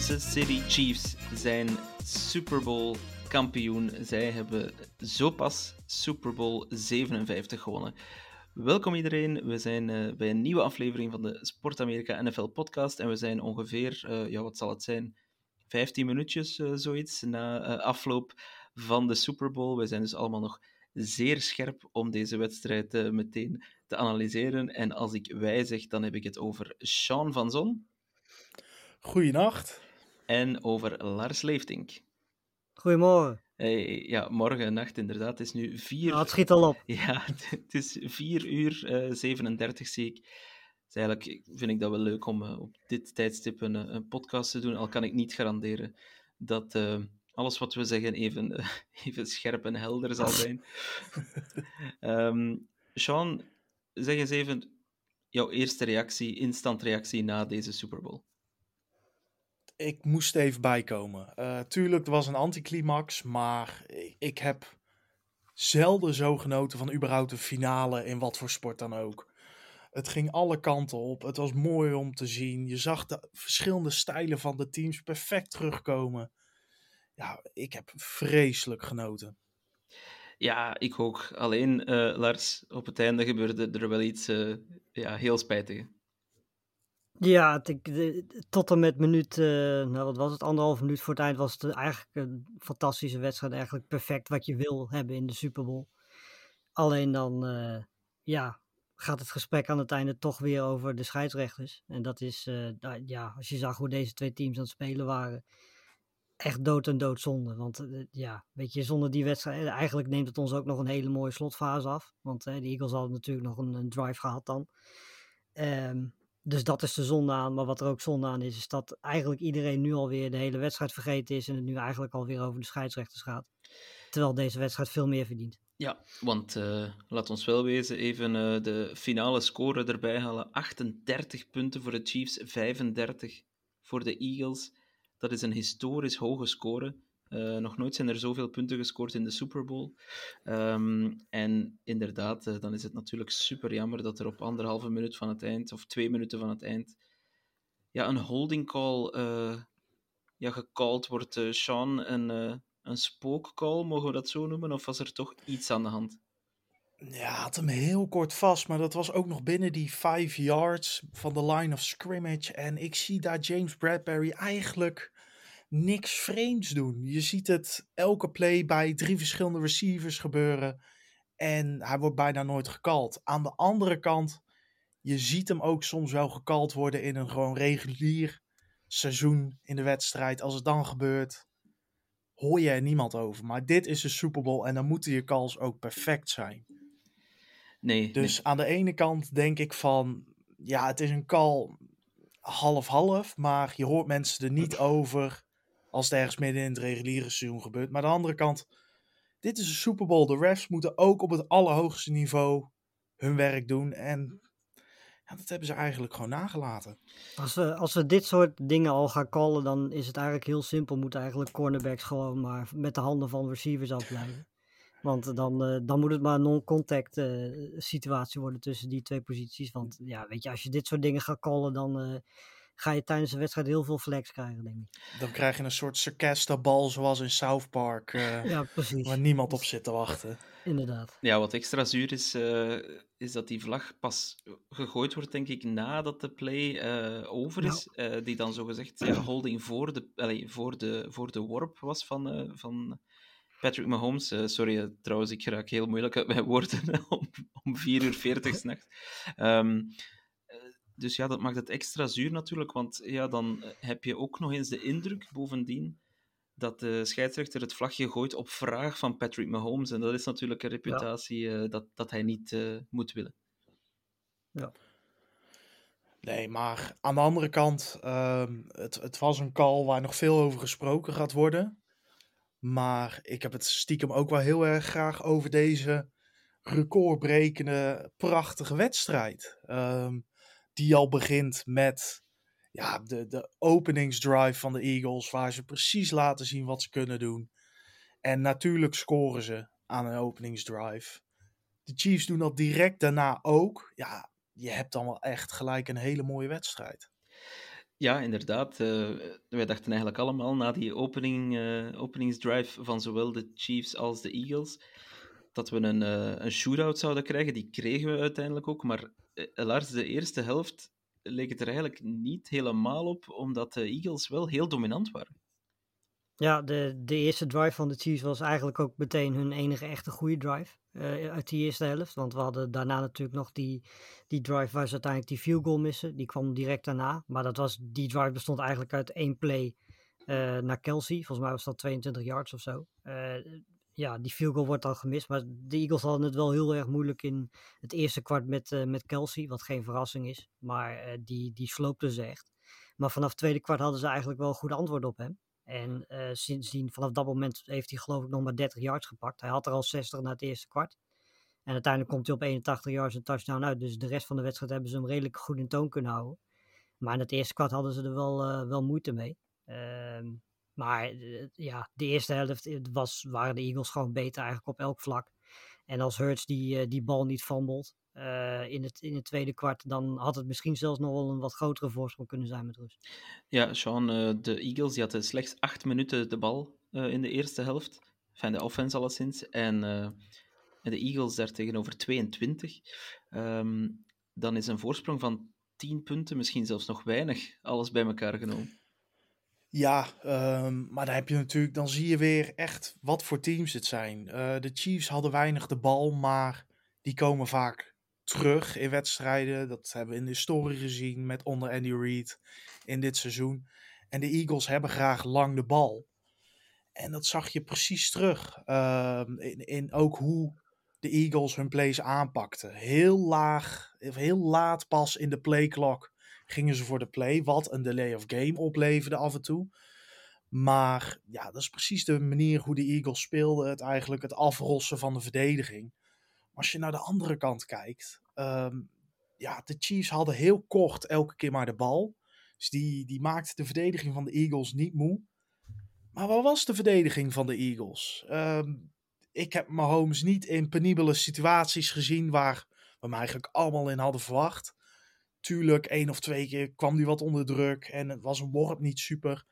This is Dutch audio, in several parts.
Kansas City Chiefs zijn Super Bowl kampioen. Zij hebben zo pas Super Bowl 57 gewonnen. Welkom iedereen, we zijn eh, bij een nieuwe aflevering van de Sport Amerika NFL podcast en we zijn ongeveer, eh, ja wat zal het zijn, 15 minuutjes eh, zoiets na afloop van de Super Bowl. We zijn dus allemaal nog zeer scherp om deze wedstrijd meteen te analyseren. En als ik wij zeg, dan heb ik het over Sean van Zon Goeienacht. En over Lars Leeftink. Goedemorgen. Eh, ja, morgen nacht inderdaad. Het is nu vier... Nou, het schiet al op. Ja, het is 4 uur eh 37 zie ik. Dus eigenlijk vind ik dat wel leuk om eh, op dit tijdstip een, een podcast te doen. Al kan ik niet garanderen dat alles wat we zeggen even, even scherp en helder zal zijn. Ehm Sean, zeg eens even jouw eerste reactie, instant reactie na deze Super Bowl. Ik moest even bijkomen. Eh tuurlijk, het was een anticlimax, maar ik, heb zelden zo genoten van überhaupt een finale in wat voor sport dan ook. Het ging alle kanten op. Het was mooi om te zien. Je zag de verschillende stijlen van de teams perfect terugkomen. Ja, ik heb vreselijk genoten. Ja, ik ook. Alleen, eh, Lars, op het einde gebeurde er wel iets eh, ja, heel spijtig. Ja, tot en met minuut, eh, nou wat was het, anderhalf minuut voor het eind was het eigenlijk een fantastische wedstrijd. Eigenlijk perfect wat je wil hebben in de Super Bowl. Alleen dan, eh, ja, gaat het gesprek aan het einde toch weer over de scheidsrechters. En dat is, eh, nou, ja, als je zag hoe deze twee teams aan het spelen waren, echt dood en doodzonde. Want eh, ja, weet je, zonder die wedstrijd, eigenlijk neemt het ons ook nog een hele mooie slotfase af. Want de Eagles hadden natuurlijk nog een, een drive gehad dan. Ehm, dus dat is de zonde aan. Maar wat er ook zonde aan is, is dat eigenlijk iedereen nu alweer de hele wedstrijd vergeten is. En het nu eigenlijk alweer over de scheidsrechters gaat. Terwijl deze wedstrijd veel meer verdient. Ja, want eh, laat ons wel wezen, even eh, de finale score erbij halen. 38 punten voor de Chiefs, 35 voor de Eagles. Dat is een historisch hoge score. Eh, nog nooit zijn er zoveel punten gescoord in de Super Bowl. Ehm, en inderdaad, eh, dan is het natuurlijk super jammer dat er op anderhalve minuut van het eind, of twee minuten van het eind, ja, een holding call eh, ja, gecalled wordt. Sean, een, een spookcall, mogen we dat zo noemen? Of was er toch iets aan de hand? Ja, had hem heel kort vast, maar dat was ook nog binnen die 5 yards van de line of scrimmage. En ik zie daar James Bradbury eigenlijk niks vreemds doen. Je ziet het elke play bij drie verschillende receivers gebeuren. En hij wordt bijna nooit gekald. Aan de andere kant, je ziet hem ook soms wel gekald worden in een gewoon regulier seizoen in de wedstrijd. Als het dan gebeurt, hoor je er niemand over. Maar dit is de Super Bowl en dan moeten je calls ook perfect zijn. Nee, Dus aan de ene kant denk ik van, ja, het is een call half-half, maar je hoort mensen er niet over als het ergens midden in het reguliere seizoen gebeurt. Maar aan de andere kant, dit is een Super Bowl. De refs moeten ook op het allerhoogste niveau hun werk doen. En ja, dat hebben ze eigenlijk gewoon nagelaten. Als we, als we dit soort dingen al gaan callen, dan is het eigenlijk heel simpel. Moeten eigenlijk cornerbacks gewoon maar met de handen van receivers afblijven. Want dan, eh, dan moet het maar een non-contact eh, situatie worden tussen die twee posities. Want ja, weet je, als je dit soort dingen gaat callen, dan eh, ga je tijdens de wedstrijd heel veel flex krijgen, denk ik. Dan krijg je een soort sarcasta bal zoals in South Park, eh, Ja, precies. waar niemand op zit te wachten. Inderdaad. Ja, wat extra zuur is, eh, is dat die vlag pas gegooid wordt, denk ik, nadat de play eh, over is. Eh, die dan zogezegd ja, holding voor de, allee, voor, de, voor de worp was van, eh, van Patrick Mahomes. Sorry, trouwens, ik raak heel moeilijk uit mijn woorden om, om 4 uur 40 s'nachts. Ehm eh, dus ja, dat maakt het extra zuur natuurlijk, want ja, dan heb je ook nog eens de indruk bovendien dat de scheidsrechter het vlagje gooit op vraag van Patrick Mahomes. En dat is natuurlijk een reputatie eh, dat, dat hij niet eh, moet willen. Ja. Nee, maar aan de andere kant, ehm, het, het was een call waar nog veel over gesproken gaat worden. Maar ik heb het stiekem ook wel heel erg graag over deze recordbrekende, prachtige wedstrijd. Ehm, die al begint met ja, de, de openingsdrive van de Eagles, waar ze precies laten zien wat ze kunnen doen. En natuurlijk scoren ze aan een openingsdrive. De Chiefs doen dat direct daarna ook. Ja, je hebt dan wel echt gelijk een hele mooie wedstrijd. Ja, inderdaad. Uh, wij dachten eigenlijk allemaal na die opening, uh, openingsdrive van zowel de Chiefs als de Eagles dat we een, uh, een shootout zouden krijgen. Die kregen we uiteindelijk ook. Maar Lars, de eerste helft leek het er eigenlijk niet helemaal op, omdat de Eagles wel heel dominant waren. Ja, de, de eerste drive van de Chiefs was eigenlijk ook meteen hun enige echte goede drive uh, uit die eerste helft. Want we hadden daarna natuurlijk nog die, die drive waar ze uiteindelijk die field goal missen. Die kwam direct daarna. Maar dat was, die drive bestond eigenlijk uit één play naar Kelsey. Volgens mij was dat 22 yards of zo. Ja, die field goal wordt dan gemist. Maar de Eagles hadden het wel heel erg moeilijk in het eerste kwart met, uh, met Kelsey. Wat geen verrassing is. Maar uh, die, die sloopte ze echt. Maar vanaf het tweede kwart hadden ze eigenlijk wel goede antwoord op hem. En uh, sindsdien, vanaf dat moment, heeft hij geloof ik nog maar 30 yards gepakt. Hij had er al 60 na het eerste kwart. En uiteindelijk komt hij op 81 yards een touchdown uit. Dus de rest van de wedstrijd hebben ze hem redelijk goed in toon kunnen houden. Maar in het eerste kwart hadden ze er wel, wel moeite mee. Ehm, maar eh, ja, de eerste helft eh, was, waren de Eagles gewoon beter eigenlijk op elk vlak. En als Hurts die, eh, die bal niet fumbled in, het, in het tweede kwart, dan had het misschien zelfs nog wel een wat grotere voorsprong kunnen zijn met rust. Ja, Sean, de Eagles die hadden slechts acht minuten de bal in de eerste helft. Van de offense alleszins. En, de Eagles daar tegenover 22. Um, dan is een voorsprong van 10 punten misschien zelfs nog weinig, alles bij elkaar genomen. Ja, um, maar dan heb je natuurlijk, dan zie je weer echt wat voor teams het zijn. Uh, de Chiefs hadden weinig de bal, maar die komen vaak terug in wedstrijden. Dat hebben we in de historie gezien met onder Andy Reid in dit seizoen. En de Eagles hebben graag lang de bal. En dat zag je precies terug. Uh, in, in ook hoe de Eagles hun plays aanpakten. Heel laag, heel laat pas in de playclock gingen ze voor de play, wat een delay of game opleverde af en toe. Maar ja, dat is precies de manier hoe de Eagles speelden. Het eigenlijk het afrossen van de verdediging. Als je naar de andere kant kijkt. Um, ja, de Chiefs hadden heel kort elke keer maar de bal. Dus die, die maakte de verdediging van de Eagles niet moe. Maar wat was de verdediging van de Eagles? Um, ik heb Mahomes niet in penibele situaties gezien waar we hem eigenlijk allemaal in hadden verwacht. Tuurlijk, één of twee keer kwam hij wat onder druk en het was een worp niet super.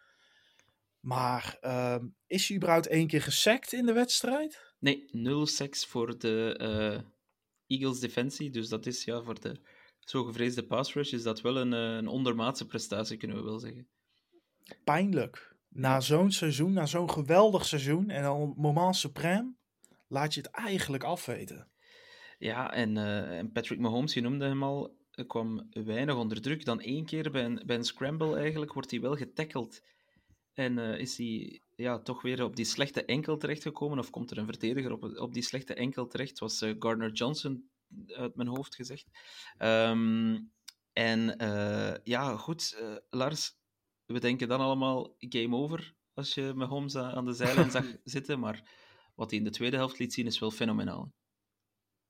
Maar uh, is hij überhaupt één keer gesackt in de wedstrijd? Nee, nul sacks voor de uh, Eagles defensie. Dus dat is ja, voor de zo gevreesde pass rush is dat wel een, uh, een ondermaatse prestatie, kunnen we wel zeggen. Pijnlijk. Na zo'n seizoen, na zo'n geweldig seizoen en dan moment suprême, laat je het eigenlijk afweten. Ja, en, uh, en Patrick Mahomes, je noemde hem al, kwam weinig onder druk. Dan één keer bij een, bij een scramble eigenlijk wordt hij wel getackeld. En uh, is hij ja, toch weer op die slechte enkel terechtgekomen? Of komt er een verdediger op, op die slechte enkel terecht? Was uh, Gardner Johnson uit mijn hoofd gezegd. Um, en uh, ja, goed, Lars, we denken dan allemaal game over als je Mahomes aan de zijlijn zag zitten. Maar wat hij in de tweede helft liet zien is wel fenomenaal.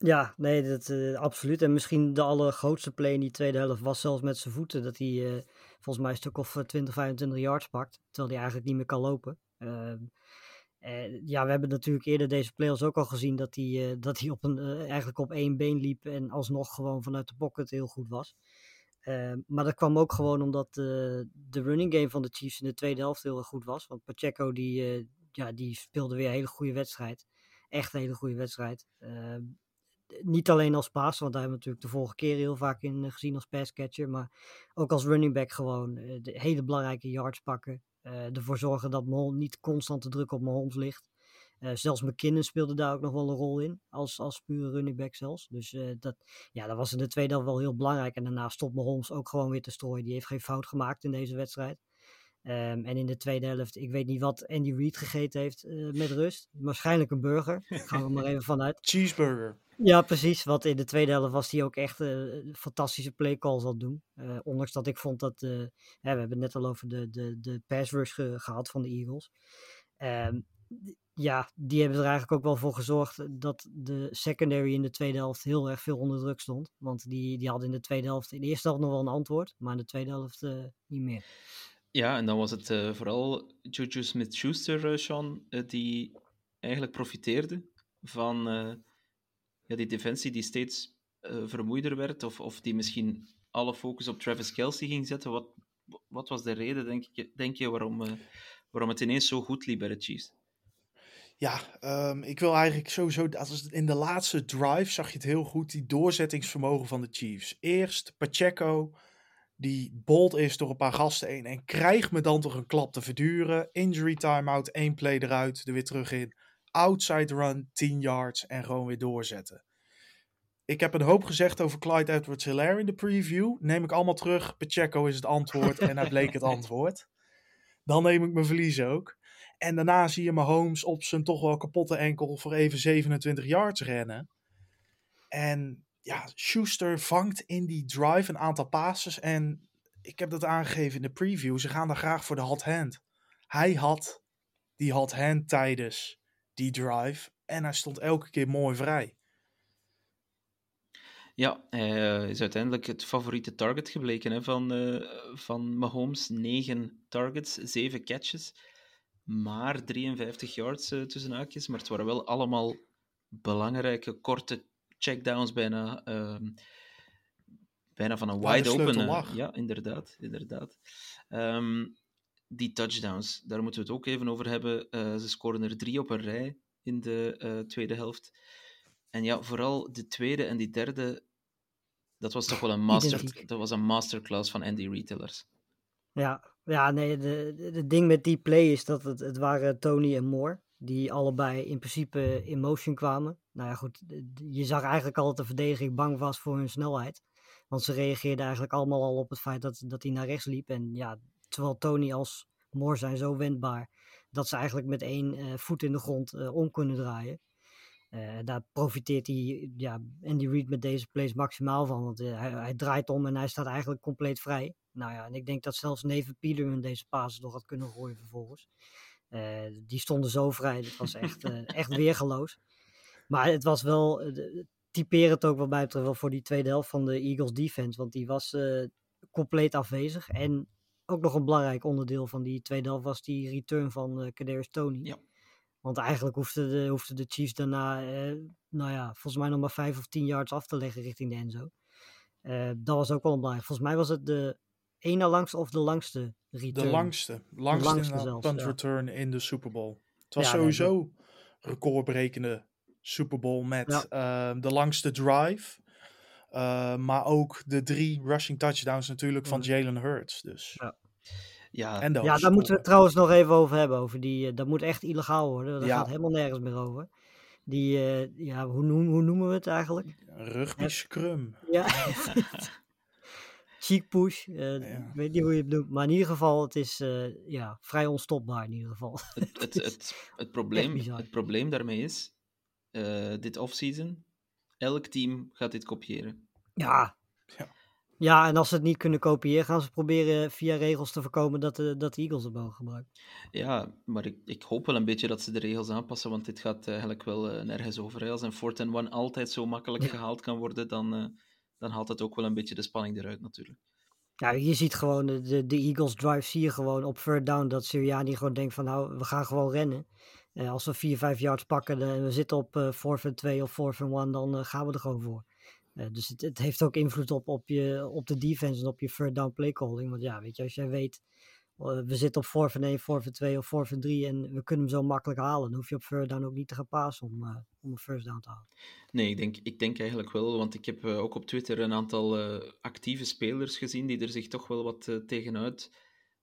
Ja, nee, dat, uh, absoluut. En misschien de allergrootste play in die tweede helft was zelfs met zijn voeten. Dat hij uh, volgens mij een stuk of 20, 25 yards pakt. Terwijl hij eigenlijk niet meer kan lopen. Uh, ja, we hebben natuurlijk eerder deze playoffs ook al gezien dat hij, dat hij op een, eigenlijk op één been liep. En alsnog gewoon vanuit de pocket heel goed was. maar dat kwam ook gewoon omdat de running game van de Chiefs in de tweede helft heel erg goed was. Want Pacheco die, ja, die speelde weer een hele goede wedstrijd. Echt een hele goede wedstrijd niet alleen als paas, want daar hebben we natuurlijk de vorige keer heel vaak in uh, gezien als passcatcher, maar ook als running back gewoon uh, de hele belangrijke yards pakken. Uh, ervoor zorgen dat Mahomes niet constant de druk op Mahomes ligt. zelfs McKinnon speelde daar ook nog wel een rol in, als, als pure running back zelfs. Dus dat, ja, dat was in de tweede helft wel heel belangrijk. En daarna stopt Mahomes ook gewoon weer te strooien. Die heeft geen fout gemaakt in deze wedstrijd. Ehm, en in de tweede helft, ik weet niet wat Andy Reid gegeten heeft eh, met rust. Waarschijnlijk een burger. Gaan we maar even vanuit. Cheeseburger. Ja, precies. Want in de tweede helft was hij ook echt eh, fantastische playcalls aan doen. Eh, ondanks dat ik vond dat... eh, we hebben het net al over de, de, de pass rush ge- gehad van de Eagles. Ehm, ja, die hebben er eigenlijk ook wel voor gezorgd dat de secondary in de tweede helft heel erg veel onder druk stond. Want die, die hadden in de tweede helft, in de eerste helft nog wel een antwoord, maar in de tweede helft niet meer. Ja, en dan was het vooral Juju Smith-Schuster, Sean, die eigenlijk profiteerde van ja, die defensie die steeds eh, vermoeider werd, of, of die misschien alle focus op Travis Kelsey ging zetten. Wat, wat was de reden, denk je, denk je waarom, eh, waarom het ineens zo goed liep bij de Chiefs? Ja, ehm, ik wil eigenlijk sowieso. Als in de laatste drive zag je het heel goed. Die doorzettingsvermogen van de Chiefs. Eerst Pacheco, die bold is door een paar gasten heen. En krijgt me dan toch een klap te verduren. Injury timeout, één play eruit, er weer terug in. Outside run, 10 yards en gewoon weer doorzetten. Ik heb een hoop gezegd over Clyde Edwards Hilaire in de preview. Neem ik allemaal terug. Pacheco is het antwoord en hij bleek het antwoord. Dan neem ik mijn verlies ook. En daarna zie je Mahomes op zijn toch wel kapotte enkel voor even 27 yards rennen. En ja, Schuster vangt in die drive een aantal passes. En ik heb dat aangegeven in de preview. Ze gaan daar graag voor de hot hand. Hij had die hot hand tijdens die drive. En hij stond elke keer mooi vrij. Ja, hij is uiteindelijk het favoriete target gebleken hè, van, eh, van Mahomes. 9 targets, 7 catches, maar 53 yards eh, tussen haakjes. Maar het waren wel allemaal belangrijke, korte checkdowns, bijna, ehm, bijna van een wide open. eh, ja, inderdaad. inderdaad. Ehm, die touchdowns, daar moeten we het ook even over hebben. Eh, ze scoren er drie op een rij in de eh, tweede helft. En ja, vooral de tweede en die derde, dat was toch wel een, master, dat was een masterclass van Andy Retailers. Ja, ja nee, de ding met die play is dat het, het waren Tony en Moore. Die allebei in principe in motion kwamen. Nou ja, goed. Je zag eigenlijk al dat de verdediging bang was voor hun snelheid. Want ze reageerden eigenlijk allemaal al op het feit dat, dat hij naar rechts liep. En ja, terwijl Tony als Moore zijn zo wendbaar. Dat ze eigenlijk met één eh, voet in de grond eh, om kunnen draaien. Eh, daar profiteert hij, ja, Andy Reid met deze plays maximaal van. Want hij, hij draait om en hij staat eigenlijk compleet vrij. Nou ja, en ik denk dat zelfs Neven Peterman deze pases nog had kunnen gooien vervolgens. Die stonden zo vrij, dat was echt, echt weergeloos. Maar het was wel, het ook wat mij betreft wel voor die tweede helft van de Eagles defense. Want die was compleet afwezig. En ook nog een belangrijk onderdeel van die tweede helft was die return van eh Kadarius Tony. Ja. Want eigenlijk hoefden de, hoefden de Chiefs daarna, eh, nou ja, volgens mij nog maar vijf of tien yards af te leggen richting de enzo. Eh, dat was ook wel belangrijk. Volgens mij was het de ene langste of de langste return. De langste. Langste, zelfs, punt ja. return in de Super Bowl. Het was Ja, sowieso recordbrekende Super Bowl met Ja. de langste drive. Eh, maar ook de drie rushing touchdowns natuurlijk van Mhm. Jalen Hurts. Dus. Ja. Ja, En Ja, daar moeten we het trouwens nog even over hebben. Over die, eh, dat moet echt illegaal worden. Daar Ja. gaat helemaal nergens meer over. Die, eh, ja, hoe, noem- hoe noemen we het eigenlijk? Rugby scrum. Ja. Cheek push. eh, Ja. Ik weet niet hoe je het noemt. Maar in ieder geval, het is eh, ja, vrij onstopbaar in ieder geval. het, het, het, het, probleem, het probleem daarmee is, eh, dit offseason, elk team gaat dit kopiëren. Ja. Ja. Ja, en als ze het niet kunnen kopiëren, gaan ze proberen via regels te voorkomen dat de, dat de Eagles het mogen gebruiken. Ja, maar ik, ik hoop wel een beetje dat ze de regels aanpassen, want dit gaat eigenlijk wel eh, nergens over. hè. Als een 4 and 1 altijd zo makkelijk Ja. gehaald kan worden, dan, eh, dan haalt het ook wel een beetje de spanning eruit natuurlijk. Ja, je ziet gewoon de, de, de Eagles drive, zie je gewoon op third down dat Sirianni gewoon denkt van nou, we gaan gewoon rennen. Eh, als we 4, 5 yards pakken en we zitten op eh 4 and 2 of 4 and 1, dan eh, gaan we er gewoon voor. Eh, dus het, het heeft ook invloed op, op, je, op de defense en op je third down play calling. Want ja, weet je, als jij weet, we zitten op 4 and 1, 4 and 2 of 4 and 3 en we kunnen hem zo makkelijk halen, dan hoef je op third down ook niet te gaan passen om, om een first down te halen. Nee, ik denk, ik denk eigenlijk wel, want ik heb ook op Twitter een aantal actieve spelers gezien die er zich toch wel wat eh, tegenuit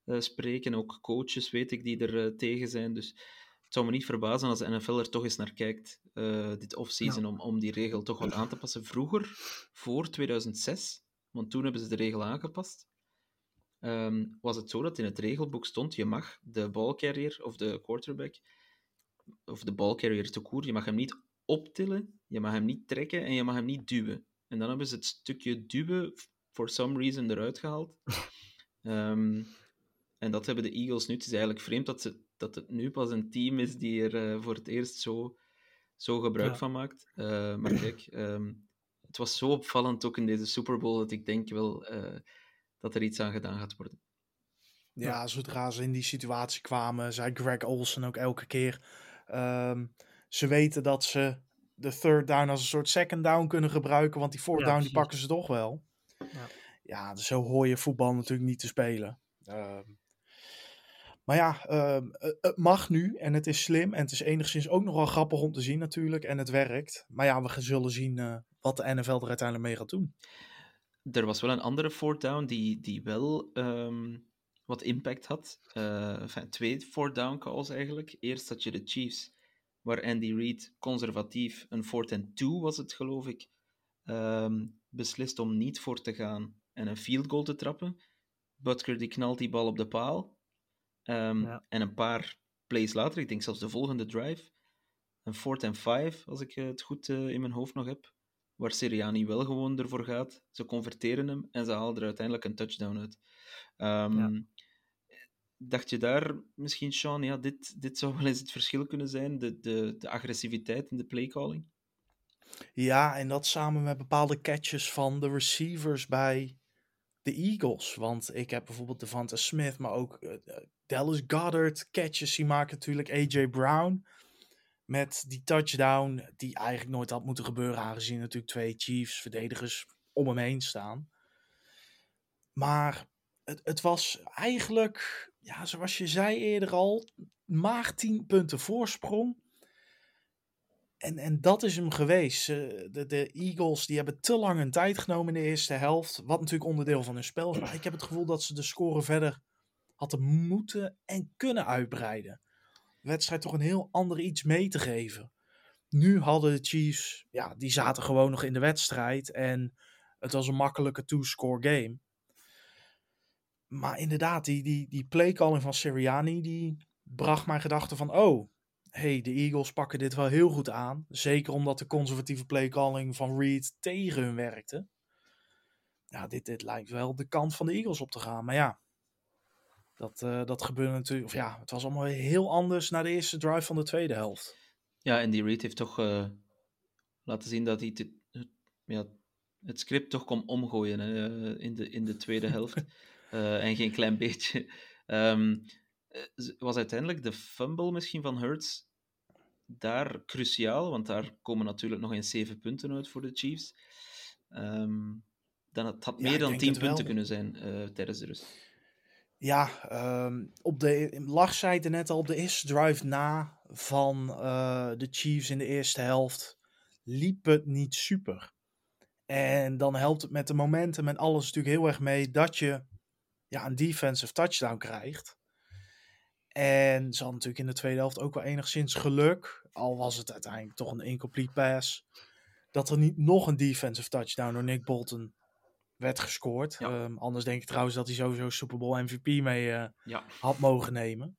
spreken. Ook coaches weet ik die er tegen zijn. Dus het zou me niet verbazen als de NFL er toch eens naar kijkt, eh, dit offseason, om, om die regel toch wat aan te passen. Vroeger, voor 2006, want toen hebben ze de regel aangepast, ehm, was het zo dat in het regelboek stond, je mag de ballcarrier of de quarterback, of de ballcarrier te koer, je mag hem niet optillen, je mag hem niet trekken en je mag hem niet duwen. En dan hebben ze het stukje duwen for some reason eruit gehaald. Ehm, en dat hebben de Eagles nu. Het is eigenlijk vreemd dat, ze, dat het nu pas een team is die er eh, voor het eerst zo, zo gebruik Ja. van maakt. Eh, maar kijk, ehm, het was zo opvallend ook in deze Super Bowl dat ik denk wel eh, dat er iets aan gedaan gaat worden. Ja, zodra ze in die situatie kwamen, zei Greg Olsen ook elke keer. ehm, ze weten dat ze de third down als een soort second down kunnen gebruiken, want die fourth Ja, down die pakken ze toch wel. Ja. Ja, dus zo hoor je voetbal natuurlijk niet te spelen. Ehm, maar ja, ehm, het- mag nu en het is slim en het is enigszins ook nog wel grappig om te zien natuurlijk en het werkt. Maar ja, we zullen zien eh, wat de NFL er uiteindelijk mee gaat doen. Er was wel een andere fourth down die, die wel ehm, wat impact had. Eh, twee fourth down calls eigenlijk. Eerst had je de Chiefs, waar Andy Reid conservatief, een fourth and two was het geloof ik, ehm, beslist om niet voor te gaan en een field goal te trappen. Butker die knalt die bal op de paal. Ehm, Ja. En een paar plays later, ik denk zelfs de volgende drive, een fourth and five, als ik het goed eh, in mijn hoofd nog heb, waar Sirianni wel gewoon ervoor gaat. Ze converteren hem en ze halen er uiteindelijk een touchdown uit. Ehm, Ja. Dacht je daar misschien, Sean, ja, dit, dit zou wel eens het verschil kunnen zijn, de, de, de agressiviteit in de playcalling? Ja, en dat samen met bepaalde catches van de receivers bij de Eagles. Want ik heb bijvoorbeeld Devonta Smith, maar ook eh, eh, Dallas Goddard catches. Die maken natuurlijk AJ Brown met die touchdown die eigenlijk nooit had moeten gebeuren. Aangezien natuurlijk twee Chiefs verdedigers om hem heen staan. Maar het, het was eigenlijk, ja, zoals je zei eerder al, maar 10 punten voorsprong. En, en dat is hem geweest. De, de Eagles die hebben te lang hun tijd genomen in de eerste helft. Wat natuurlijk onderdeel van hun spel is. Maar ik heb het gevoel dat ze de score verder hadden moeten en kunnen uitbreiden. De wedstrijd toch een heel ander iets mee te geven. Nu hadden de Chiefs, ja, die zaten gewoon nog in de wedstrijd. En het was een makkelijke two-score game. Maar inderdaad, die, die, die playcalling van Sirianni, die bracht mijn gedachten van... Oh, hey, de Eagles pakken dit wel heel goed aan. Zeker omdat de conservatieve playcalling van Reed tegen hun werkte. Ja, dit, dit lijkt wel de kant van de Eagles op te gaan. Maar ja, dat, eh, dat gebeurde natuurlijk... Of ja, het was allemaal heel anders na de eerste drive van de tweede helft. Ja, en die Reid heeft toch eh, laten zien dat hij te- ja, het script toch kon omgooien hè, eh, in, de, in de tweede helft. En geen klein beetje. Ehm, eh, was uiteindelijk de fumble misschien van Hurts daar cruciaal, want daar komen natuurlijk nog eens zeven punten uit voor de Chiefs. Ehm, dan het had Ja, meer dan tien wel. punten kunnen zijn tijdens de rust. Ja, ehm, op de, Lach zei net al, op de eerste drive na van eh, de Chiefs in de eerste helft liep het niet super. En dan helpt het met de momentum en alles natuurlijk heel erg mee dat je ja, een defensive touchdown krijgt. En ze natuurlijk in de tweede helft ook wel enigszins geluk, al was het uiteindelijk toch een incomplete pass, dat er niet nog een defensive touchdown door Nick Bolton werd gescoord. Ja. Ehm, anders denk ik trouwens dat hij sowieso Super Bowl MVP mee eh, Ja. had mogen nemen.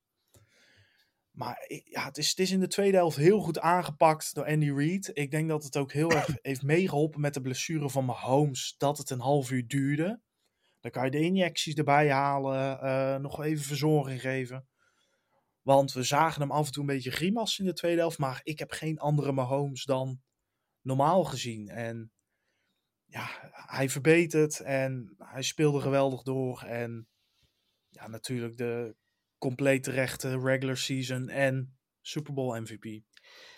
Maar ja, het is, het is in de tweede helft heel goed aangepakt door Andy Reid. Ik denk dat het ook heel erg heeft meegeholpen met de blessure van Mahomes. Dat het een half uur duurde. Dan kan je de injecties erbij halen. eh, nog even verzorging geven. Want we zagen hem af en toe een beetje grimas in de tweede helft. Maar ik heb geen andere Mahomes dan normaal gezien. En ja, hij verbetert en hij speelde geweldig door. En ja, natuurlijk de compleet terechte regular season en Super Bowl MVP.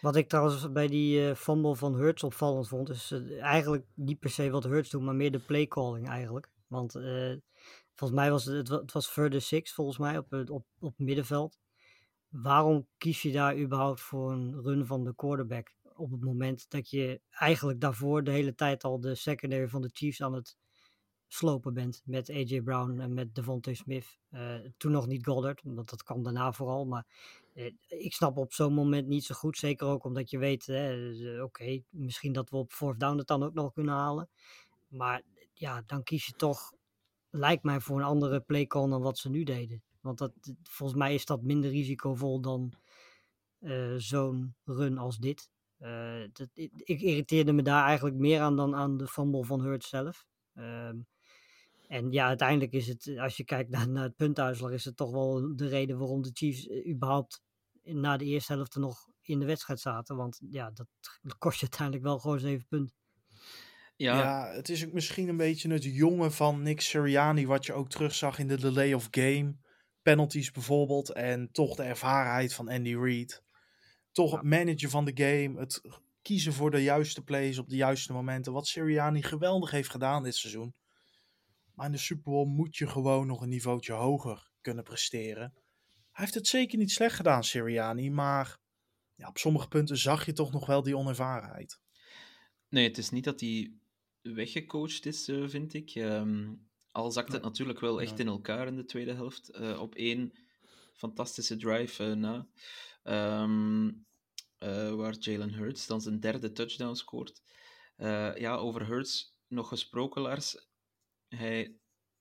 Wat ik trouwens bij die eh fumble van Hurts opvallend vond, is eh, eigenlijk niet per se wat Hurts doet, maar meer de playcalling eigenlijk. Want eh, volgens mij was het, het wa- het was further six, volgens mij, op, op, op middenveld. Waarom kies je daar überhaupt voor een run van de quarterback? Op het moment dat je eigenlijk daarvoor de hele tijd al de secondary van de Chiefs aan het slopen bent. Met AJ Brown en met Devontae Smith. Eh, toen nog niet Goddard, want dat kwam daarna vooral. Maar eh, ik snap op zo'n moment niet zo goed. Zeker ook omdat je weet, hè, eh, oké, misschien dat we op fourth down het dan ook nog kunnen halen. Maar ja, dan kies je toch lijkt mij voor een andere playcall dan wat ze nu deden. Want dat, volgens mij is dat minder risicovol dan zo'n run als dit. Eh, dat, ik, ik irriteerde me daar eigenlijk meer aan dan aan de fumble van Hurts zelf. Ehm, en ja, uiteindelijk is het, als je kijkt naar, naar het puntuitslag, is het toch wel de reden waarom de Chiefs eh, überhaupt na de eerste helft er nog in de wedstrijd zaten. Want ja, dat kost je uiteindelijk wel gewoon zeven punten. Ja. ja. het is ook misschien een beetje het jonge van Nick Sirianni, wat je ook terugzag in de delay of game. Penalties bijvoorbeeld. En toch de ervarenheid van Andy Reid. Toch het managen van de game. Het kiezen voor de juiste plays op de juiste momenten. Wat Sirianni geweldig heeft gedaan dit seizoen. Maar in de Super Bowl moet je gewoon nog een niveautje hoger kunnen presteren. Hij heeft het zeker niet slecht gedaan, Sirianni. Maar ja, op sommige punten zag je toch nog wel die onervarenheid. Nee, het is niet dat hij weggecoacht is, eh, vind ik. Um, al zakt het natuurlijk wel echt in elkaar in de tweede helft. Uh, op één fantastische drive uh, na. Um, waar Jalen Hurts dan zijn derde touchdown scoort. ja, over Hurts nog gesproken, Lars. Hij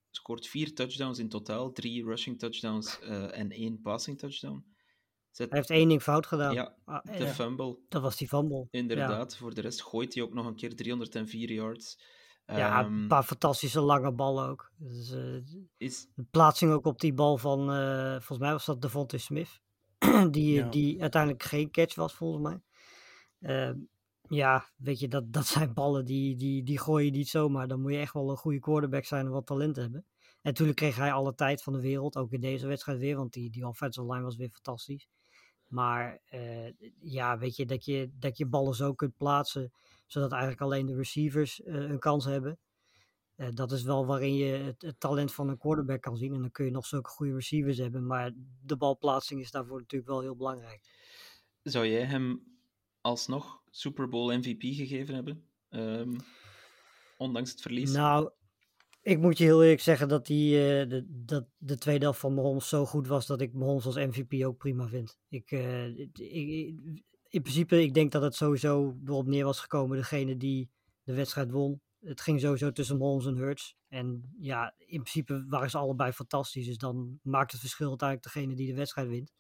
scoort vier touchdowns in totaal. Drie rushing touchdowns en één passing touchdown. Zet... Hij heeft één ding fout gedaan. Ja, ah, de fumble. Dat was die fumble. Inderdaad. Voor de rest gooit hij ook nog een keer 304 yards. Ja, een ehm, paar fantastische lange ballen ook. Dus, uh, is... De plaatsing ook op die bal van, uh, volgens mij was dat Devontae Smith. die, ja. die uiteindelijk geen catch was, volgens mij. Uh, ja, weet je, dat, dat zijn ballen die, die, die gooi je niet zomaar. Dan moet je echt wel een goede quarterback zijn en wat talent hebben. En natuurlijk kreeg hij alle tijd van de wereld, ook in deze wedstrijd weer, want die, die offensive line was weer fantastisch. Maar uh, ja, weet je dat, je, dat je ballen zo kunt plaatsen, zodat eigenlijk alleen de receivers uh, een kans hebben. Uh, dat is wel waarin je het, het, talent van een quarterback kan zien. En dan kun je nog zulke goede receivers hebben. Maar de balplaatsing is daarvoor natuurlijk wel heel belangrijk. Zou jij hem alsnog Super Bowl MVP gegeven hebben? Um, ondanks het verlies? Nou, ik moet je heel eerlijk zeggen dat, die, uh, de, dat de tweede helft van Mahomes zo goed was dat ik Mahomes als MVP ook prima vind. Ik, uh, ik, in principe, ik denk dat het sowieso erop neer was gekomen, degene die de wedstrijd won. Het ging sowieso tussen Mahomes en Hurts. En ja, in principe waren ze allebei fantastisch. Dus dan maakt het verschil uiteindelijk degene die de wedstrijd wint.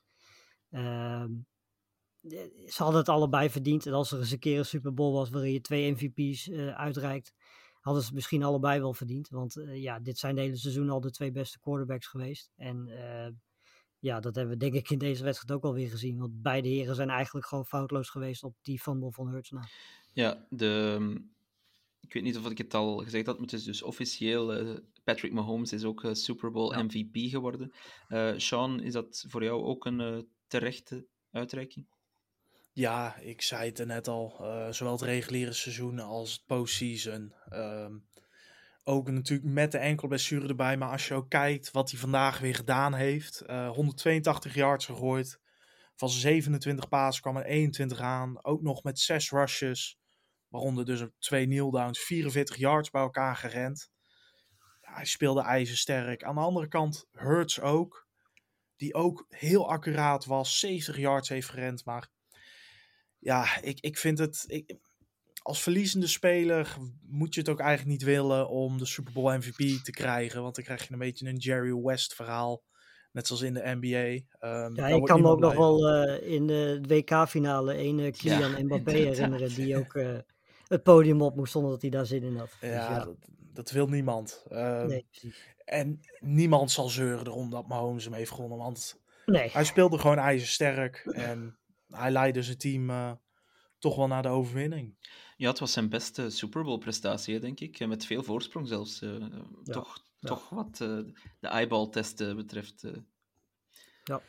Uh, ze hadden het allebei verdiend. En als er eens een keer een Super Bowl was waarin je twee MVP's uh, uitreikt, hadden ze misschien allebei wel verdiend. Want uh, ja, dit zijn de hele seizoen al de twee beste quarterbacks geweest. En uh, ja, dat hebben we denk ik in deze wedstrijd ook alweer gezien. Want beide heren zijn eigenlijk gewoon foutloos geweest op die fumble van Hurts. Ja, de, ehm, ik weet niet of ik het al gezegd had, maar het is dus officieel. Uh, Patrick Mahomes is ook Super Bowl ja. MVP geworden. Sean, is dat voor jou ook een terechte uitreiking? Ja, ik zei het er net al. Zowel het reguliere seizoen als het postseason. Um, ook natuurlijk met de enkelblessure erbij. Maar als je ook kijkt wat hij vandaag weer gedaan heeft. Uh, 182 yards gegooid. Van 27 passes kwam er 21 aan. Ook nog met 6 rushes. Waaronder dus twee kneeldowns. 44 yards bij elkaar gerend. Ja, hij speelde ijzersterk. Aan de andere kant Hurts ook. Die ook heel accuraat was. 70 yards heeft gerend. Maar ja, ik, ik vind het. Ik, als verliezende speler moet je het ook eigenlijk niet willen om de Super Bowl MVP te krijgen. Want dan krijg je een beetje een Jerry West verhaal. Net zoals in de NBA. Um, ja, ik kan me ook nog wel uh, in de WK-finale een uh, Kylian ja, Mbappé herinneren. Die ook uh, het podium op moest zonder dat hij daar zin in had. Ja, dus ja. Dat, dat, wil niemand. Nee, en niemand zal zeuren erom dat Mahomes hem heeft gewonnen. Want nee. hij speelde gewoon ijzersterk. En hij leidde zijn team uh, toch wel naar de overwinning. Ja, het was zijn beste Super Bowl prestatie, denk ik. Met veel voorsprong zelfs. Uh, ja, toch, ja. toch wat uh, de eyeball-testen betreft. Ja.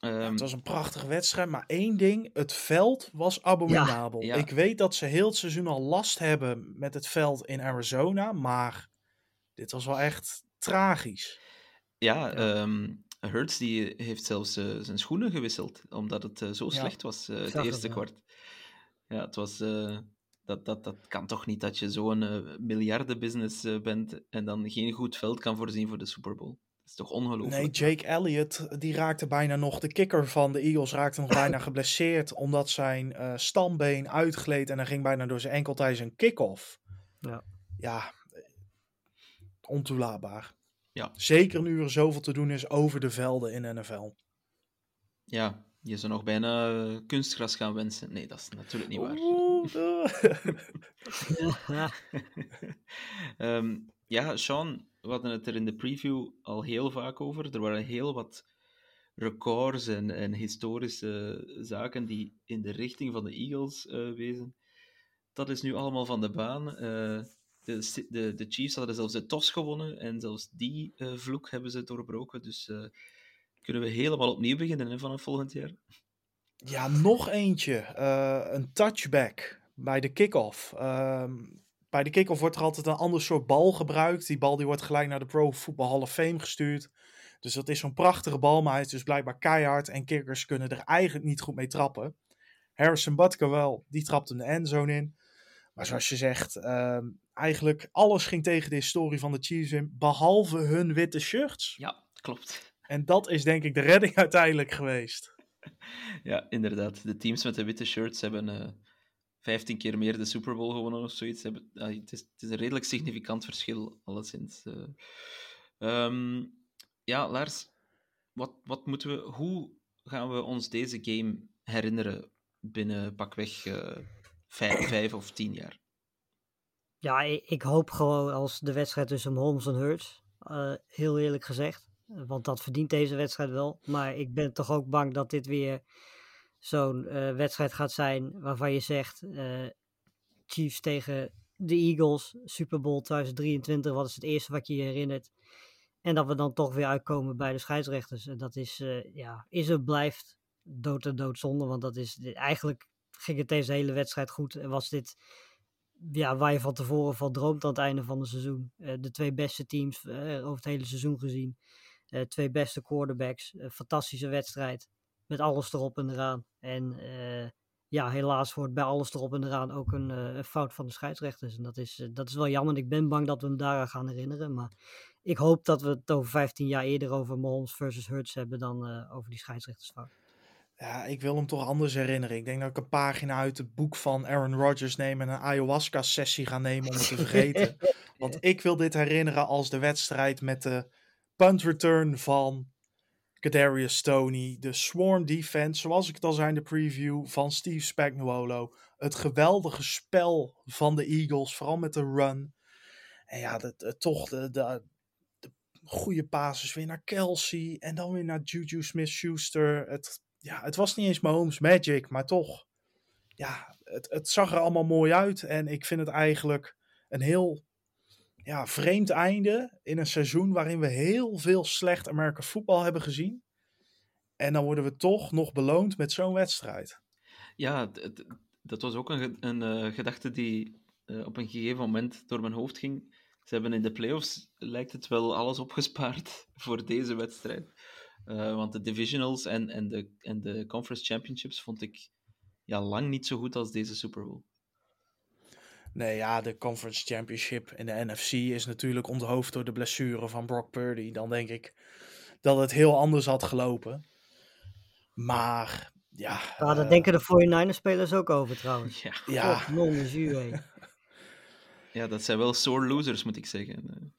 Um, het was een prachtige wedstrijd, maar één ding: het veld was abominabel. Ik weet dat ze heel het seizoen al last hebben met het veld in Arizona, maar dit was wel echt tragisch. Ja, um, Hurts die heeft zelfs uh, zijn schoenen gewisseld, omdat het uh, zo slecht was, uh, het eerste het, kwart. Ja, het was... dat, dat, dat kan toch niet dat je zo'n miljardenbusiness bent en dan geen goed veld kan voorzien voor de Super Bowl. Dat is toch ongelooflijk? Nee, Jake Elliott, die raakte bijna nog... De kikker van de Eagles raakte nog bijna geblesseerd, omdat zijn stambeen uitgleed en hij ging bijna door zijn enkel tijdens een kick-off. Ja. Ja, ontoelaatbaar. Ja. Zeker nu er zoveel te doen is over de velden in NFL. Ja, je zou nog bijna eh, kunstgras gaan wensen. Nee, dat is natuurlijk niet waar. Oeh, eh. Ja, Ehm, ja, Sean, we hadden het er in de preview al heel vaak over. Er waren heel wat records en, en historische zaken die in de richting van de Eagles eh, wezen. Dat is nu allemaal van de baan. Eh, de, de, de Chiefs hadden zelfs de TOS gewonnen en zelfs die eh, vloek hebben ze doorbroken. Dus kunnen we helemaal opnieuw beginnen hè, vanaf volgend jaar. Ja, nog eentje. Een touchback bij de kick-off. Ehm, bij de kick-off wordt er altijd een ander soort bal gebruikt. Die bal die wordt gelijk naar de Pro Football Hall of Fame gestuurd. Dus dat is zo'n prachtige bal, maar hij is dus blijkbaar keihard. En kickers kunnen er eigenlijk niet goed mee trappen. Harrison Butker wel, die trapte de endzone in. Maar zoals je zegt, ehm, eigenlijk alles ging tegen de historie van de Chiefs in. Behalve hun witte shirts. Ja, klopt. En dat is denk ik de redding uiteindelijk geweest. Ja, inderdaad. De teams met de witte shirts hebben eh 15 keer meer de Super Bowl gewonnen of zoiets. Hebben, het, is, het is een redelijk significant verschil, alleszins. eh. Ehm, ja, Lars, wat, wat moeten we, hoe gaan we ons deze game herinneren binnen pakweg eh vijf, vijf of tien jaar? Ja, ik, ik hoop gewoon als de wedstrijd tussen Holmes en Hurts. eh, heel eerlijk gezegd. Want dat verdient deze wedstrijd wel. Maar ik ben toch ook bang dat dit weer zo'n eh, wedstrijd gaat zijn waarvan je zegt... eh, Chiefs tegen de Eagles, Super Bowl 2023, wat is het eerste wat je je herinnert? En dat we dan toch weer uitkomen bij de scheidsrechters. En dat is, eh, ja, is het blijft dood en doodzonde. Want dat is, eigenlijk ging het deze hele wedstrijd goed. En was dit ja, waar je van tevoren van droomt aan het einde van het seizoen. De twee beste teams over het hele seizoen gezien. Twee beste quarterbacks. Fantastische wedstrijd. Met alles erop en eraan. En eh, ja, helaas wordt bij alles erop en eraan ook een, eh, een fout van de scheidsrechters. En dat is, eh, dat is wel jammer. Ik ben bang dat we hem daaraan gaan herinneren. Maar ik hoop dat we het over 15 jaar eerder over Mahomes versus Hurts hebben dan over die scheidsrechtersfout. Ja, ik wil hem toch anders herinneren. Ik denk dat ik een pagina uit het boek van Aaron Rodgers neem en een ayahuasca-sessie ga nemen om het te vergeten. Want ik wil dit herinneren als de wedstrijd met de punt return van Kadarius Stoney. De swarm defense, zoals ik het al zei in de preview, van Steve Spagnuolo. Het geweldige spel van de Eagles, vooral met de run. En ja, de- toch de, de, de goede passes weer naar Kelsey. En dan weer naar Juju Smith-Schuster. Het, ja, het was niet eens Mahomes Magic, maar toch. Ja, het, het zag er allemaal mooi uit. En ik vind het eigenlijk een heel ja, vreemd einde in een seizoen waarin we heel veel slecht American voetbal hebben gezien. En dan worden we toch nog beloond met zo'n wedstrijd. Ja, dat was ook een, een eh, gedachte die eh, op een gegeven moment door mijn hoofd ging. Ze hebben in de playoffs, lijkt het wel, alles opgespaard voor deze wedstrijd. Eh, want de divisionals en, en, de, en de conference championships vond ik ja, lang niet zo goed als deze Super Bowl. Nee, ja, de Conference Championship in de NFC is natuurlijk onthoofd door de blessure van Brock Purdy. Dan denk ik dat het heel anders had gelopen. Maar ja, Ja, daar eh, denken de 49ers-spelers ook over trouwens. Ja, ja, God, non ja, dat zijn wel sore losers, moet ik zeggen.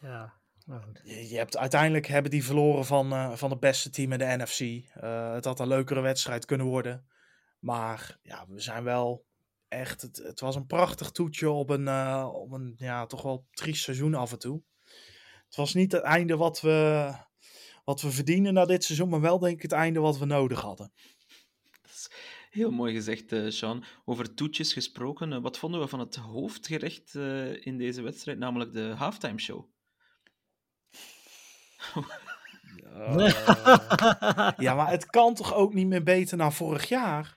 Ja, nou goed. je, je hebt, uiteindelijk hebben die verloren van, eh, van het beste team in de NFC. Eh, het had een leukere wedstrijd kunnen worden. Maar ja, we zijn wel echt. Het, het was een prachtig toetje op een, eh, op een ja, toch wel triest seizoen af en toe. Het was niet het einde wat we, wat we verdienen na dit seizoen, maar wel denk ik het einde wat we nodig hadden. Dat is heel mooi gezegd, eh Sean. Over toetjes gesproken, eh, wat vonden we van het hoofdgerecht in deze wedstrijd, namelijk de halftime show? Ja, maar het kan toch ook niet meer beter dan vorig jaar?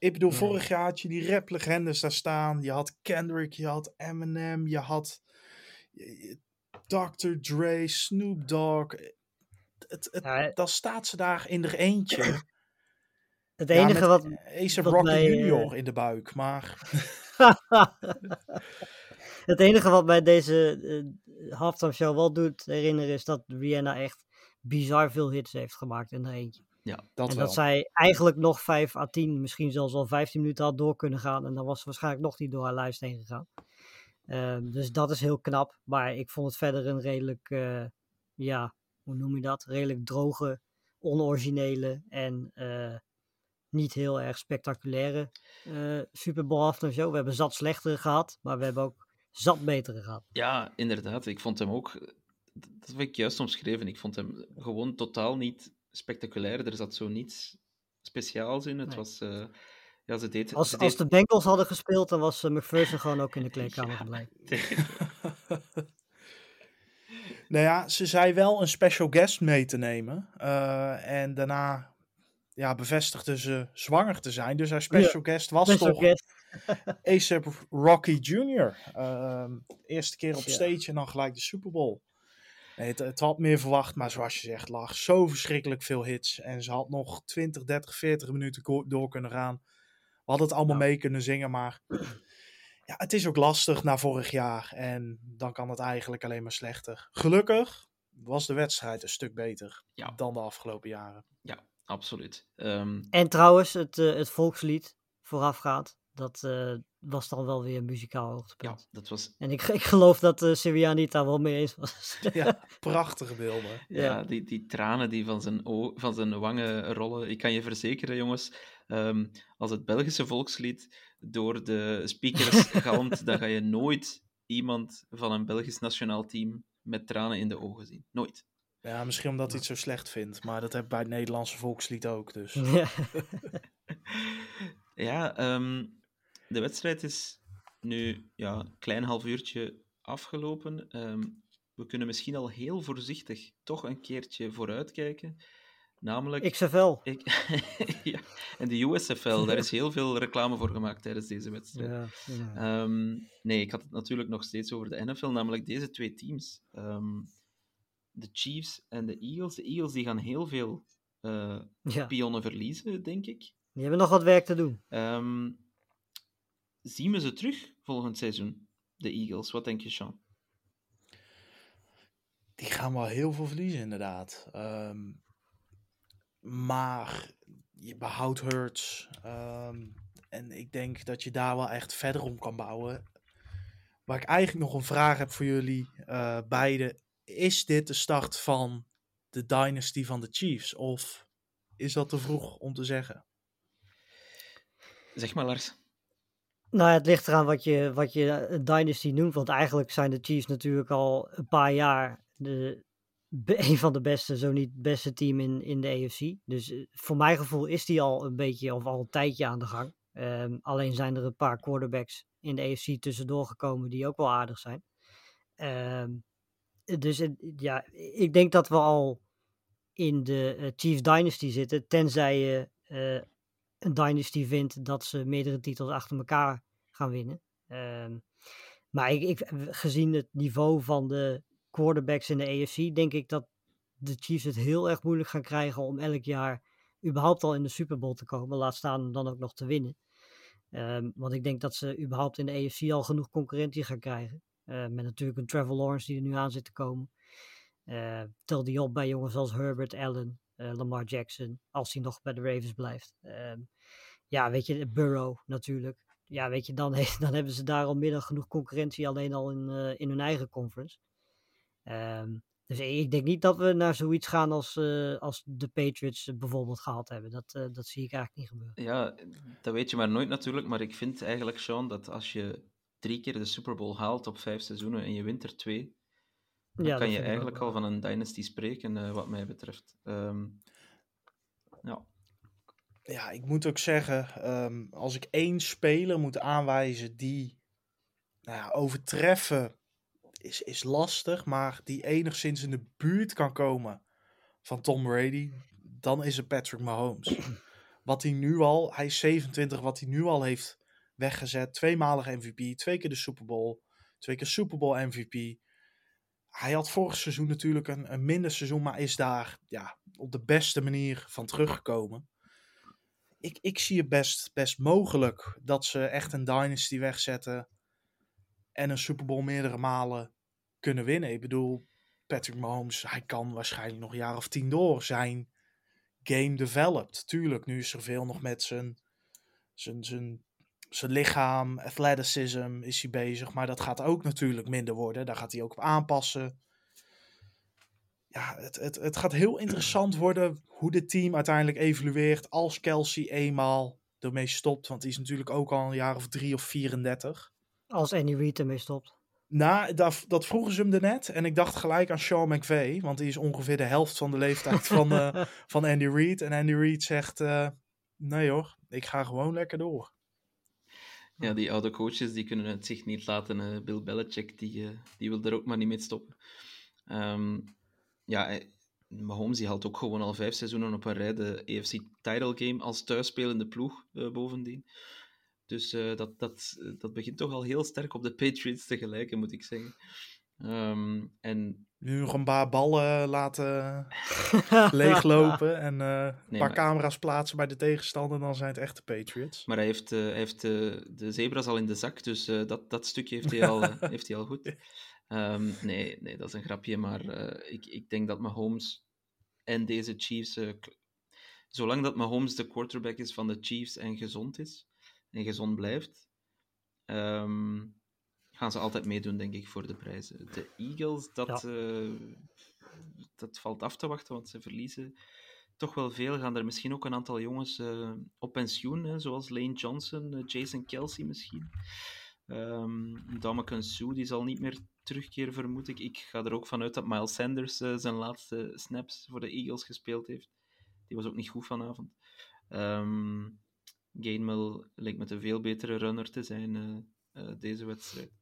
Ik bedoel, vorig jaar had je die rap-legendes daar staan. Je had Kendrick, je had Eminem, je had Dr. Dre, Snoop Dogg. Het, het, Ja, dan staat ze daar in er eentje. het enige wat... Wat Rocky mij, eh, Junior in de buik. Maar het enige wat mij deze eh, halftime show wel doet herinneren is dat Rihanna echt bizar veel hits heeft gemaakt in er eentje. Dat en wel. dat zij eigenlijk nog 5 à 10, misschien zelfs al 15 minuten had door kunnen gaan. En dan was ze waarschijnlijk nog niet door haar lijst heen gegaan. Ehm, dus dat is heel knap. Maar ik vond het verder een redelijk, eh, ja, hoe noem je dat? Redelijk droge, onoriginele en eh, niet heel erg spectaculaire eh Super Bowl of zo. We hebben zat slechtere gehad, maar we hebben ook zat betere gehad. Ja, inderdaad. Ik vond hem ook... Dat heb ik juist omschreven. Ik vond hem gewoon totaal niet spectaculair. Er zat zo niets speciaals in. Het Nee. was... eh, ja, ze deed... Als, ze als de Bengals hadden gespeeld, dan was eh, McPherson gewoon ook in de kleedkamer gebleven. Nou ja, ze zei wel een special guest mee te nemen. eh, en daarna ja, bevestigde ze zwanger te zijn. Dus haar special guest was Special toch guest. ASAP Rocky Jr. Ehm, eerste keer op Ja. stage en dan gelijk de Super Bowl. Nee, het, het had meer verwacht, maar zoals je zegt, lag zo verschrikkelijk veel hits. En ze had nog 20, 30, 40 minuten door kunnen gaan. We hadden het allemaal mee kunnen zingen, maar ja, het is ook lastig na vorig jaar. En dan kan het eigenlijk alleen maar slechter. Gelukkig was de wedstrijd een stuk beter Ja. dan de afgelopen jaren. Ja, absoluut. Ehm, En trouwens, het, eh, het volkslied voorafgaand, dat eh, was dan wel weer een muzikaal ja, hoogtepunt. dat was... En ik, ik geloof dat uh, Sirianni het daar wel mee eens was. Ja, prachtige beelden. Ja, Ja. die, die tranen die van zijn, o- van zijn wangen rollen. Ik kan je verzekeren, jongens, ehm, als het Belgische volkslied door de speakers galmt, dan ga je nooit iemand van een Belgisch nationaal team met tranen in de ogen zien. Nooit. Ja, misschien omdat hij het zo slecht vindt. Maar dat heb ik bij het Nederlandse volkslied ook. Dus. Ja. Ja, ehm, de wedstrijd is nu ja, een klein half uurtje afgelopen. Ehm, we kunnen misschien al heel voorzichtig toch een keertje vooruitkijken. Namelijk... XFL. Ik, ja, en de USFL, daar is heel veel reclame voor gemaakt tijdens deze wedstrijd. Ja, ja. Ehm, nee, ik had het natuurlijk nog steeds over de NFL, namelijk deze twee teams. Ehm, de Chiefs en de Eagles. De Eagles die gaan heel veel Ja, pionnen verliezen, denk ik. die hebben nog wat werk te doen. Ehm, zien we ze terug volgend seizoen, de Eagles? Wat denk je, Sean? Die gaan wel heel veel verliezen, inderdaad. Ehm, maar je behoudt Hurts. ehm, en ik denk dat je daar wel echt verder om kan bouwen. Waar ik eigenlijk nog een vraag heb voor jullie eh beiden. Is dit de start van de dynasty van de Chiefs? Of is dat te vroeg om te zeggen? Zeg maar, Lars. Nou, het ligt eraan wat je, wat je dynasty noemt. Want eigenlijk zijn de Chiefs natuurlijk al een paar jaar de, een van de beste, zo niet het beste team in, in de AFC. Dus eh, voor mijn gevoel is die al een beetje of al een tijdje aan de gang. Ehm, alleen zijn er een paar quarterbacks in de AFC tussendoor gekomen die ook wel aardig zijn. Ehm, dus ja, ik denk dat we al in de eh, Chiefs Dynasty zitten. Tenzij je eh, een Dynasty vindt dat ze meerdere titels achter elkaar gaan winnen. Ehm, maar ik, ik, gezien het niveau van de quarterbacks in de AFC, denk ik dat de Chiefs het heel erg moeilijk gaan krijgen om elk jaar überhaupt al in de Super Bowl te komen. Laat staan dan ook nog te winnen. Ehm, want ik denk dat ze überhaupt in de AFC al genoeg concurrentie gaan krijgen. Eh, met natuurlijk een Trevor Lawrence die er nu aan zit te komen. Eh, tel die op bij jongens als Herbert, Allen, eh, Lamar Jackson. Als hij nog bij de Ravens blijft. Ehm, ja, weet je, Burrow natuurlijk. Ja, weet je, dan, dan hebben ze daar al dan genoeg concurrentie alleen al in, eh, in hun eigen conference. Ehm, dus ik denk niet dat we naar zoiets gaan als, eh, als de Patriots eh, bijvoorbeeld gehad hebben. Dat, eh, dat zie ik eigenlijk niet gebeuren. Ja, dat weet je maar nooit natuurlijk, maar ik vind eigenlijk, Sean, dat als je drie keer de Super Bowl haalt op vijf seizoenen en je wint er twee, dan Ja, kan je eigenlijk wel. al van een dynasty spreken, eh, wat mij betreft. Ehm, ja, Ja, ik moet ook zeggen, ehm, als ik één speler moet aanwijzen die nou ja, overtreffen is, is lastig, maar die enigszins in de buurt kan komen van Tom Brady, dan is het Patrick Mahomes. Wat hij nu al, hij is 27, wat hij nu al heeft weggezet, tweemalig MVP, twee keer de Super Bowl, twee keer Super Bowl MVP. Hij had vorig seizoen natuurlijk een, minder seizoen, maar is daar ja, op de beste manier van teruggekomen ik, ik zie het best, best mogelijk dat ze echt een dynasty wegzetten en een Super Bowl meerdere malen kunnen winnen. Ik bedoel, Patrick Mahomes, hij kan waarschijnlijk nog een jaar of tien door zijn game developed. Tuurlijk, nu is er veel nog met zijn, zijn, zijn zijn lichaam, athleticism is hij bezig. Maar dat gaat ook natuurlijk minder worden. Daar gaat hij ook op aanpassen. Ja, het, het, het gaat heel interessant worden hoe dit team uiteindelijk evolueert als Kelsey eenmaal ermee stopt. Want die is natuurlijk ook al een jaar of drie of 34. Als Andy Reid ermee stopt. Nou, dat, dat vroegen ze hem er net. En ik dacht gelijk aan Sean McVay. Want die is ongeveer de helft van de leeftijd van, eh, van Andy Reid. En Andy Reid zegt, eh, nee hoor, ik ga gewoon lekker door. Ja, die oude coaches die kunnen het zich niet laten. eh, Bill Belichick die, eh, die wil er ook maar niet mee stoppen. Ehm, ja, hij- Mahomes die haalt ook gewoon al vijf seizoenen op een rij de AFC Title Game als thuisspelende ploeg eh, bovendien. Dus eh, dat, dat, dat begint toch al heel sterk op de Patriots te gelijken, moet ik zeggen. Ehm, en Nu nog een paar ballen laten leeglopen. En eh, een paar maar- camera's plaatsen bij de tegenstander. Dan zijn het echte Patriots. Maar hij heeft, eh, hij heeft eh, de zebras al in de zak, dus eh, dat, dat stukje heeft hij al, heeft hij al goed. Ehm, nee, nee, dat is een grapje, maar eh, ik, ik denk dat Mahomes en deze Chiefs, zolang dat Mahomes de quarterback is van de Chiefs en gezond is, en gezond blijft, ehm, gaan ze altijd meedoen, denk ik, voor de prijzen. De Eagles, dat, eh, dat valt af te wachten, want ze verliezen toch wel veel. Gaan er misschien ook een aantal jongens eh, op pensioen, hè, zoals Lane Johnson, eh, Jason Kelsey misschien. Um, Dameken Sue, die zal niet meer terugkeren, vermoed ik. Ik ga er ook vanuit dat Miles Sanders zijn laatste snaps voor de Eagles gespeeld heeft. Die was ook niet goed vanavond. Ehm Gainwell leek met een veel betere runner te zijn eh, deze wedstrijd.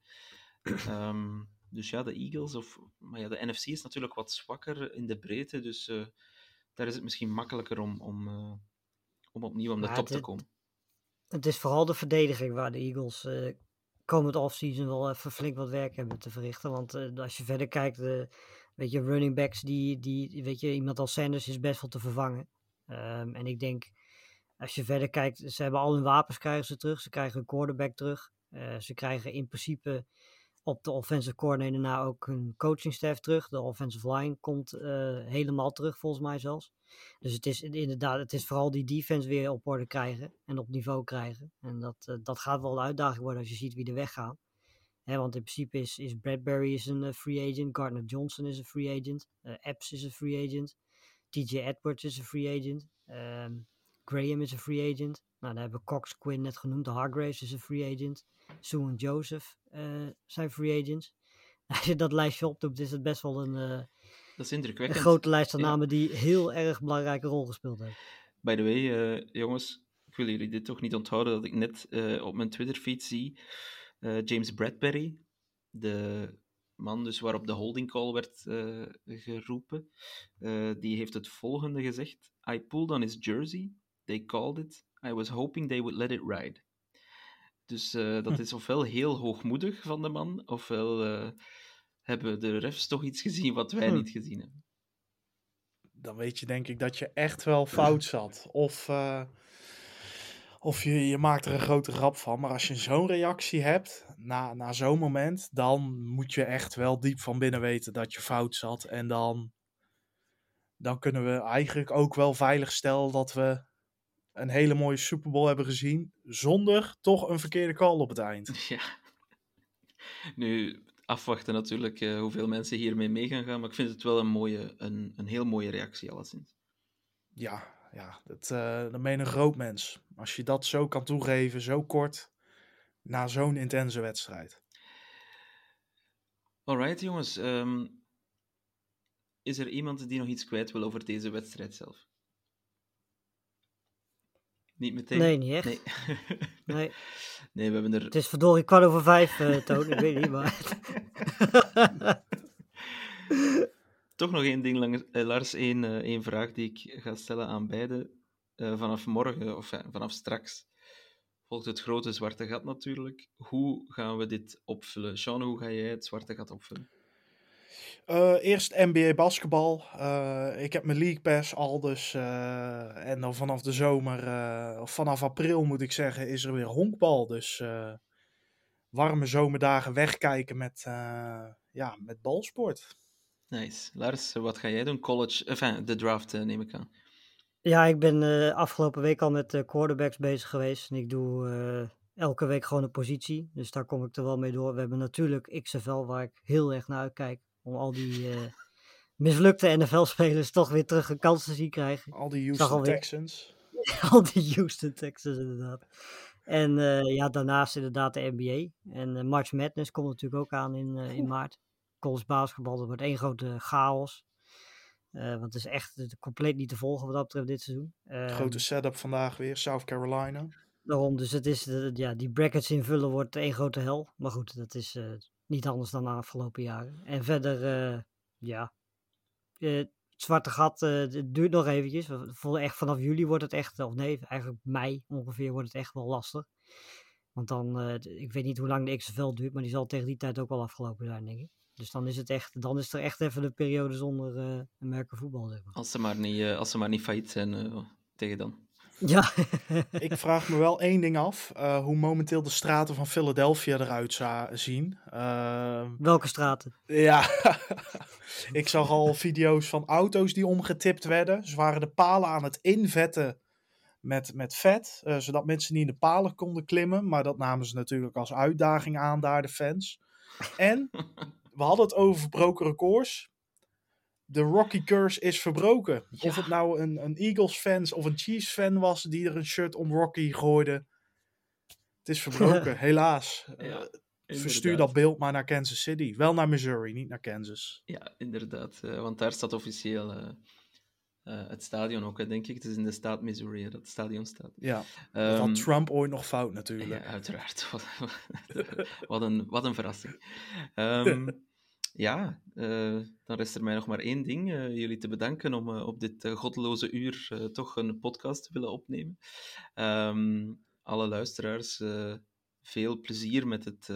Ehm, dus ja, de Eagles, of, maar ja, de NFC is natuurlijk wat zwakker in de breedte, dus eh, daar is het misschien makkelijker om, om, eh, om opnieuw aan de Maar top te komen. Het is vooral de verdediging waar de Eagles komend offseason wel even flink wat werk hebben te verrichten. Want als je verder kijkt, weet je, running backs, die, die, weet je, iemand als Sanders is best wel te vervangen. Ehm, en ik denk, als je verder kijkt, ze hebben al hun wapens krijgen ze terug. Ze krijgen een quarterback terug. Eh, ze krijgen in principe op de offensive coordinator na ook hun coaching staff terug. De offensive line komt eh, helemaal terug, volgens mij zelfs. Dus het is inderdaad, het is vooral die defense weer op orde krijgen en op niveau krijgen. En dat, eh, dat gaat wel een uitdaging worden als je ziet wie er weggaan. Want in principe is, is Bradbury is een free agent, Gardner Johnson is een free agent, Epps is een free agent, TJ Edwards is een free agent, ehm, Graham is een free agent. Nou, dan hebben we Cox, Quinn net genoemd, de Hargraves is een free agent, Sue en Joseph eh, zijn free agents. Als je dat lijstje opdoet, is het best wel een, eh, Dat is een grote lijst van Ja. namen die heel erg belangrijke rol gespeeld hebben. By the way, eh, jongens, ik wil jullie dit toch niet onthouden dat ik net op mijn Twitter-feed zie James Bradbury, de man dus waarop de holding call werd geroepen, die heeft het volgende gezegd. I pulled on his jersey, they called it, I was hoping they would let it ride. Dus eh, dat is ofwel heel hoogmoedig van de man, ofwel eh, hebben de refs toch iets gezien wat wij Hm. niet gezien hebben. Dan weet je denk ik dat je echt wel fout zat. Of, eh, of je, je maakt er een grote grap van. Maar als je zo'n reactie hebt na, na zo'n moment, dan moet je echt wel diep van binnen weten dat je fout zat. En dan, dan kunnen we eigenlijk ook wel veilig stellen dat we een hele mooie Super Bowl hebben gezien. Zonder toch een verkeerde call op het eind. Ja. Nu, afwachten natuurlijk eh, hoeveel mensen hiermee mee gaan gaan, maar ik vind het wel een, mooie, een, een heel mooie reactie, alleszins. Ja, ja dat, dan ben je een groot mens. Als je dat zo kan toegeven, zo kort, na zo'n intense wedstrijd. Alright, jongens. ehm, is er iemand die nog iets kwijt wil over deze wedstrijd zelf? Niet meteen? Nee, niet echt. Nee. Nee. nee, we hebben er... Het is verdorie kwart over vijf, eh Toon. Ik weet niet, maar... Toch nog één ding, lang- eh, Lars. één, eh, één vraag die ik ga stellen aan beide. Eh, vanaf morgen, of vanaf straks, volgt het grote zwarte gat natuurlijk. Hoe gaan we dit opvullen? Sean, hoe ga jij het zwarte gat opvullen? Eh, eerst NBA basketbal. Eh, ik heb mijn League Pass al, dus. eh, en dan vanaf de zomer, eh, of vanaf april moet ik zeggen, is er weer honkbal. Dus eh, warme zomerdagen wegkijken met, eh, ja, met balsport. Nice. Lars, wat ga jij doen? College, enfin, de draft neem ik aan. Ja, ik ben eh, afgelopen week al met quarterbacks bezig geweest. En ik doe elke week gewoon een positie. Dus daar kom ik er wel mee door. We hebben natuurlijk XFL waar ik heel erg naar uitkijk. Om al die eh, mislukte NFL-spelers toch weer terug een kans te zien krijgen. Al die Houston alweer- Texans. al die Houston Texans inderdaad. En eh, ja, daarnaast inderdaad de NBA. En eh, March Madness komt natuurlijk ook aan in, eh, in maart. College basketbal, dat wordt één grote chaos. Eh, want het is echt compleet niet te volgen wat dat betreft dit seizoen. Ehm, Grote setup vandaag weer. South Carolina. Daarom, dus het is, ja, die brackets invullen wordt één grote hel. Maar goed, dat is eh, niet anders dan de afgelopen jaren. En verder, eh, ja, eh, het zwarte gat, het duurt nog eventjes. Echt vanaf juli wordt het echt, of nee, eigenlijk mei ongeveer wordt het echt wel lastig. Want dan, ik weet niet hoe lang de XFL duurt, maar die zal tegen die tijd ook wel afgelopen zijn, denk ik. Dus dan is het echt, dan is er echt even de periode zonder een merken voetbal, zeg maar. Als ze maar niet, als ze maar niet failliet zijn tegen dan. Ja, Ik vraag me wel één ding af. eh, hoe momenteel de straten van Philadelphia eruit zien. Ehm, welke straten? Ja, ik zag al video's van auto's die omgetipt werden. Ze waren de palen aan het invetten met, met vet, eh, zodat mensen niet in de palen konden klimmen. Maar dat namen ze natuurlijk als uitdaging aan daar, de fans. En we hadden het over verbroken records. De Rocky Curse is verbroken. Of het nou een, een Eagles-fan of een Chiefs-fan was die er een shirt om Rocky gooide. Het is verbroken, helaas. Ja, Eh, Verstuur dat beeld maar naar Kansas City. Wel naar Missouri, niet naar Kansas. Ja, inderdaad. eh, want daar staat officieel eh, het stadion ook, hè, denk ik. Het is in de staat Missouri hè, dat het stadion staat. Ja, dat Ehm, had Trump ooit nog fout natuurlijk. Ja, uiteraard. Wat, een, wat een verrassing. Ehm, ja, eh, dan rest er mij nog maar één ding. eh, jullie te bedanken om eh, op dit goddeloze uur toch een podcast te willen opnemen. Ehm, alle luisteraars, veel plezier met het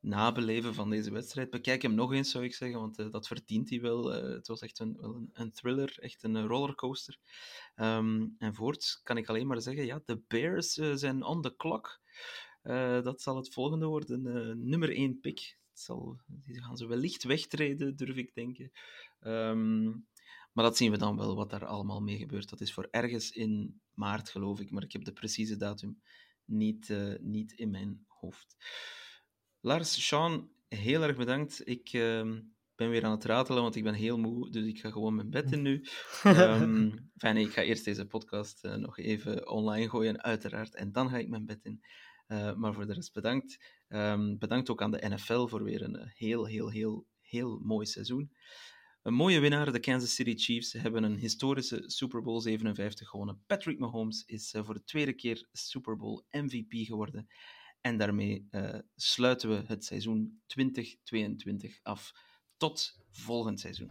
nabeleven van deze wedstrijd. Bekijk hem nog eens, zou ik zeggen, want dat verdient hij wel. Het was echt een, een, een thriller, echt een rollercoaster. Ehm, en voorts kan ik alleen maar zeggen, ja, de Bears zijn on the clock. Dat zal het volgende worden. nummer 1 pick. Zal, die gaan ze wellicht wegtreden, durf ik denken. Ehm, maar dat zien we dan wel, wat daar allemaal mee gebeurt. Dat is voor ergens in maart, geloof ik. Maar ik heb de precieze datum niet, eh, niet in mijn hoofd. Lars, Sean, heel erg bedankt. Ik ehm, ben weer aan het ratelen, want ik ben heel moe. Dus ik ga gewoon mijn bed in nu. Ehm, nee, ik ga eerst deze podcast eh, nog even online gooien, uiteraard. En dan ga ik mijn bed in. Eh, maar voor de rest bedankt. Ehm, bedankt ook aan de NFL voor weer een eh, heel, heel, heel, heel mooi seizoen. Een mooie winnaar, de Kansas City Chiefs, hebben een historische Super Bowl 57 gewonnen. Patrick Mahomes is eh, voor de tweede keer Super Bowl MVP geworden. En daarmee eh, sluiten we het seizoen 2022 af. Tot volgend seizoen.